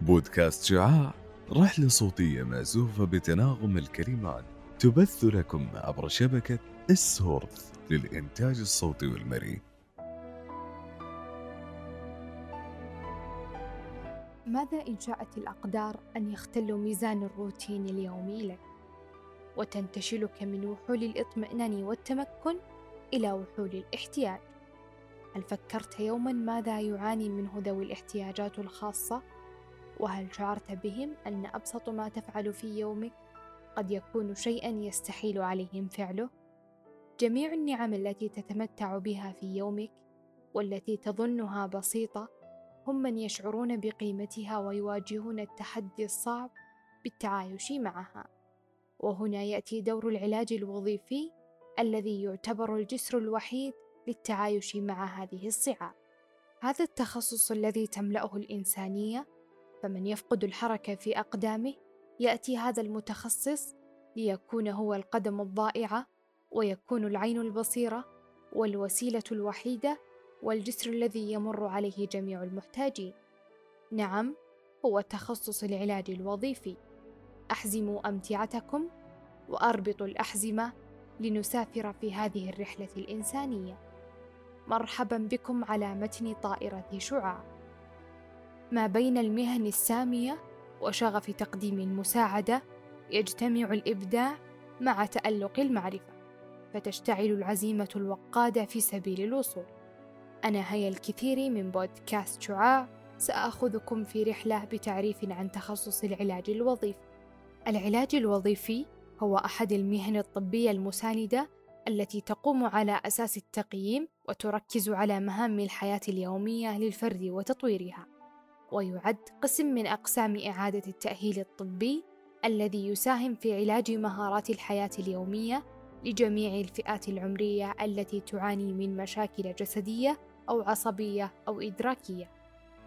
بودكاست شعاع رحلة صوتية مأزوفة بتناغم الكلمات تبث لكم عبر شبكة السورث للإنتاج الصوتي والمرئي. ماذا إن شاءت الأقدار أن يختلوا ميزان الروتين اليومي لك؟ وتنتشلك من وحول الإطمئنان والتمكن؟ إلى وحول الاحتياج هل فكرت يوما ماذا يعاني منه ذوي الاحتياجات الخاصة؟ وهل شعرت بهم أن أبسط ما تفعل في يومك قد يكون شيئا يستحيل عليهم فعله؟ جميع النعم التي تتمتع بها في يومك والتي تظنها بسيطة هم من يشعرون بقيمتها ويواجهون التحدي الصعب بالتعايش معها وهنا يأتي دور العلاج الوظيفي الذي يعتبر الجسر الوحيد للتعايش مع هذه الصعاب. هذا التخصص الذي تملأه الإنسانية فمن يفقد الحركة في أقدامه يأتي هذا المتخصص ليكون هو القدم الضائعة ويكون العين البصيرة والوسيلة الوحيدة والجسر الذي يمر عليه جميع المحتاجين. نعم هو تخصص العلاج الوظيفي. أحزموا أمتعتكم وأربطوا الأحزمة لنسافر في هذه الرحلة الإنسانية. مرحبا بكم على متن طائرة شعاع. ما بين المهن السامية وشغف تقديم المساعدة يجتمع الإبداع مع تألق المعرفة فتشتعل العزيمة الوقادة في سبيل الوصول. أنا هيا الكثير من بودكاست شعاع سأخذكم في رحلة بتعريف عن تخصص العلاج الوظيفي. العلاج الوظيفي هو أحد المهن الطبية المساندة التي تقوم على أساس التقييم وتركز على مهام الحياة اليومية للفرد وتطويرها. ويعد قسم من أقسام إعادة التأهيل الطبي الذي يساهم في علاج مهارات الحياة اليومية لجميع الفئات العمرية التي تعاني من مشاكل جسدية أو عصبية أو إدراكية.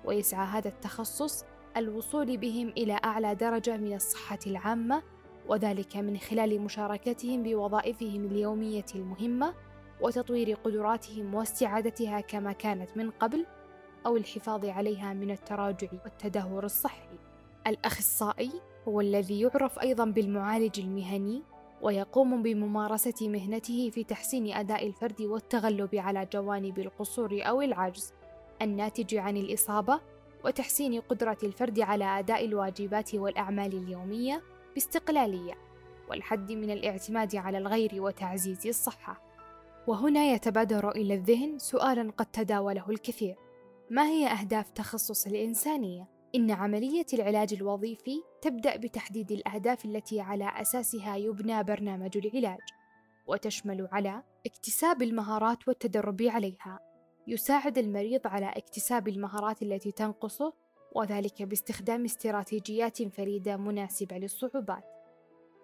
ويسعى هذا التخصص الوصول بهم إلى أعلى درجة من الصحة العامة وذلك من خلال مشاركتهم بوظائفهم اليومية المهمة وتطوير قدراتهم واستعادتها كما كانت من قبل أو الحفاظ عليها من التراجع والتدهور الصحي. الأخصائي هو الذي يعرف أيضا بالمعالج المهني ويقوم بممارسة مهنته في تحسين أداء الفرد والتغلب على جوانب القصور أو العجز الناتج عن الإصابة وتحسين قدرة الفرد على أداء الواجبات والأعمال اليومية باستقلالية والحد من الاعتماد على الغير وتعزيز الصحة. وهنا يتبادر إلى الذهن سؤال قد تداوله الكثير: ما هي أهداف تخصص الإنسانية؟ إن عملية العلاج الوظيفي تبدأ بتحديد الأهداف التي على أساسها يبنى برنامج العلاج، وتشمل على اكتساب المهارات والتدرب عليها، يساعد المريض على اكتساب المهارات التي تنقصه وذلك باستخدام استراتيجيات فريدة مناسبة للصعوبات.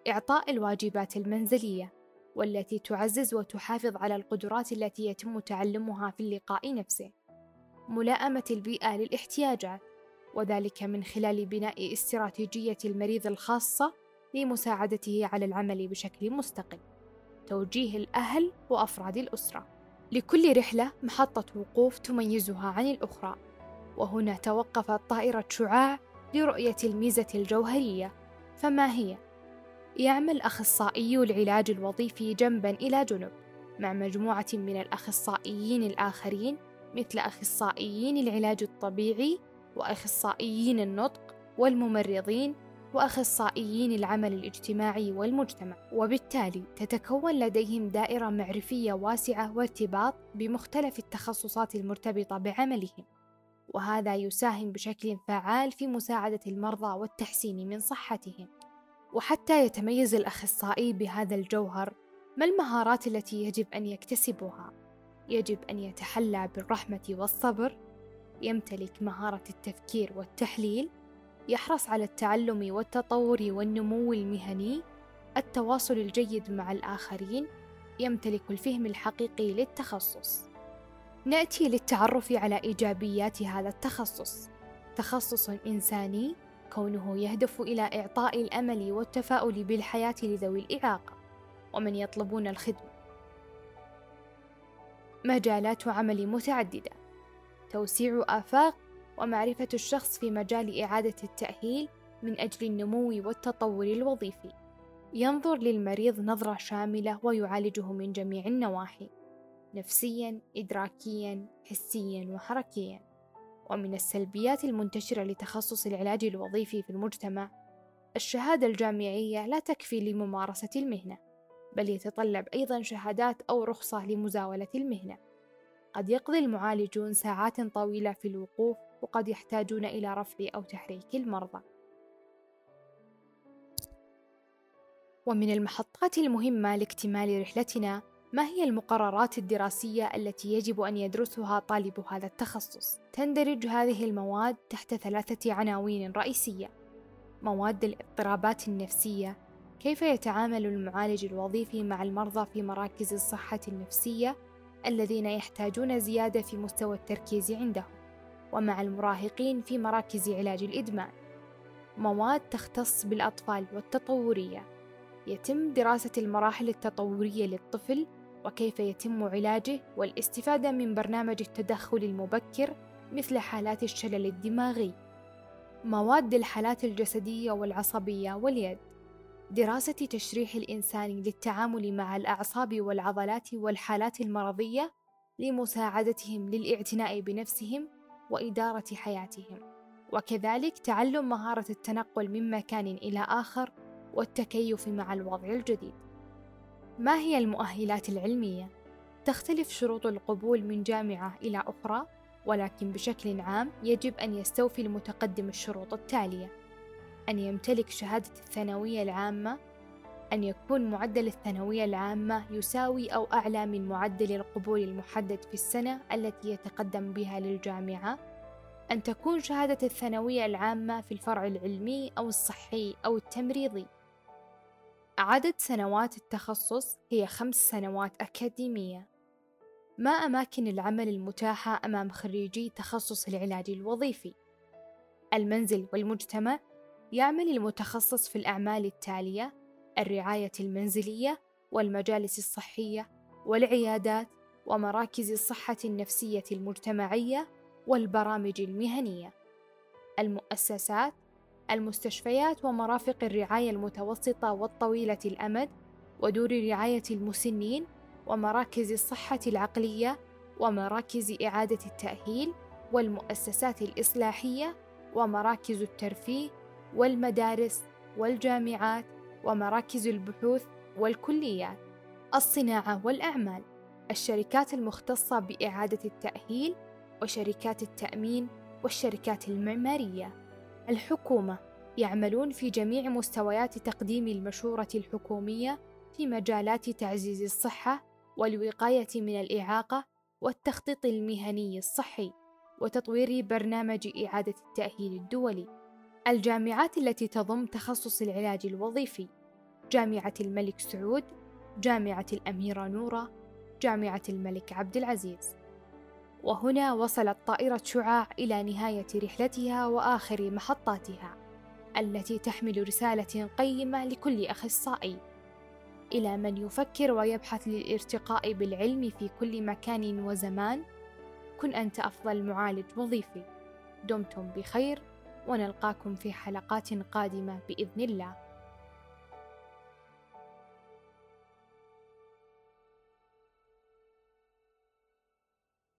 إعطاء الواجبات المنزلية والتي تعزز وتحافظ على القدرات التي يتم تعلمها في اللقاء نفسه. ملائمة البيئة للاحتياجات وذلك من خلال بناء استراتيجية المريض الخاصة لمساعدته على العمل بشكل مستقل. توجيه الأهل وأفراد الأسرة. لكل رحلة محطة وقوف تميزها عن الأخرى وهنا توقفت طائرة شعاع لرؤية الميزة الجوهرية. فما هي؟ يعمل أخصائي العلاج الوظيفي جنبا إلى جنب مع مجموعة من الأخصائيين الآخرين مثل أخصائيين العلاج الطبيعي وأخصائيين النطق والممرضين وأخصائيين العمل الاجتماعي والمجتمع. وبالتالي تتكون لديهم دائرة معرفية واسعة وارتباط بمختلف التخصصات المرتبطة بعملهم. وهذا يساهم بشكل فعال في مساعدة المرضى والتحسين من صحتهم. وحتى يتميز الأخصائي بهذا الجوهر ما المهارات التي يجب أن يكتسبها؟ يجب أن يتحلى بالرحمة والصبر. يمتلك مهارة التفكير والتحليل. يحرص على التعلم والتطور والنمو المهني. التواصل الجيد مع الآخرين. يمتلك الفهم الحقيقي للتخصص. نأتي للتعرف على إيجابيات هذا التخصص. تخصص إنساني كونه يهدف إلى إعطاء الأمل والتفاؤل بالحياة لذوي الإعاقة ومن يطلبون الخدمة. مجالات عمل متعددة. توسيع آفاق ومعرفة الشخص في مجال إعادة التأهيل من أجل النمو والتطور الوظيفي. ينظر للمريض نظرة شاملة ويعالجه من جميع النواحي. نفسيا إدراكيا حسيا وحركيا. ومن السلبيات المنتشرة لتخصص العلاج الوظيفي في المجتمع الشهادة الجامعية لا تكفي لممارسة المهنة بل يتطلب أيضا شهادات أو رخصة لمزاولة المهنة. قد يقضي المعالجون ساعات طويلة في الوقوف وقد يحتاجون إلى رفع أو تحريك المرضى. ومن المحطات المهمة لاكتمال رحلتنا ما هي المقررات الدراسية التي يجب أن يدرسها طالب هذا التخصص؟ تندرج هذه المواد تحت ثلاثة عناوين رئيسية: مواد الاضطرابات النفسية، كيف يتعامل المعالج الوظيفي مع المرضى في مراكز الصحة النفسية الذين يحتاجون زيادة في مستوى التركيز عندهم، ومع المراهقين في مراكز علاج الإدمان. مواد تختص بالأطفال والتطورية، يتم دراسة المراحل التطورية للطفل وكيف يتم علاجه والاستفادة من برنامج التدخل المبكر مثل حالات الشلل الدماغي. مواد الحالات الجسدية والعصبية واليد. دراسة تشريح الإنسان للتعامل مع الأعصاب والعضلات والحالات المرضية لمساعدتهم للاعتناء بنفسهم وإدارة حياتهم. وكذلك تعلم مهارة التنقل من مكان إلى آخر والتكيف مع الوضع الجديد. ما هي المؤهلات العلمية؟ تختلف شروط القبول من جامعة إلى أخرى ولكن بشكل عام يجب أن يستوفي المتقدم الشروط التالية. أن يمتلك شهادة الثانوية العامة أن يكون معدل الثانوية العامة يساوي أو أعلى من معدل القبول المحدد في السنة التي يتقدم بها للجامعة. أن تكون شهادة الثانوية العامة في الفرع العلمي أو الصحي أو التمريضي. عدد سنوات التخصص هي خمس سنوات أكاديمية ما أماكن العمل المتاحة أمام خريجي تخصص العلاج الوظيفي؟ المنزل والمجتمع يعمل المتخصص في الأعمال التالية: الرعاية المنزلية، والمجالس الصحية، والعيادات، ومراكز الصحة النفسية المجتمعية، والبرامج المهنية. المؤسسات المستشفيات ومرافق الرعاية المتوسطة والطويلة الأمد ودور رعاية المسنين ومراكز الصحة العقلية ومراكز إعادة التأهيل والمؤسسات الإصلاحية ومراكز الترفيه والمدارس والجامعات ومراكز البحوث والكليات. الصناعة والأعمال. الشركات المختصة بإعادة التأهيل وشركات التأمين والشركات المعمارية. الحكومة يعملون في جميع مستويات تقديم المشورة الحكومية في مجالات تعزيز الصحة والوقاية من الإعاقة والتخطيط المهني الصحي وتطوير برنامج إعادة التأهيل الدولي. الجامعات التي تضم تخصص العلاج الوظيفي: جامعة الملك سعود، جامعة الأميرة نورة، جامعة الملك عبد العزيز. وهنا وصلت طائرة شعاع إلى نهاية رحلتها وآخر محطاتها التي تحمل رسالة قيمة لكل أخصائي. إلى من يفكر ويبحث للارتقاء بالعلم في كل مكان وزمان كن أنت أفضل معالج وظيفي. دمتم بخير ونلقاكم في حلقات قادمة بإذن الله.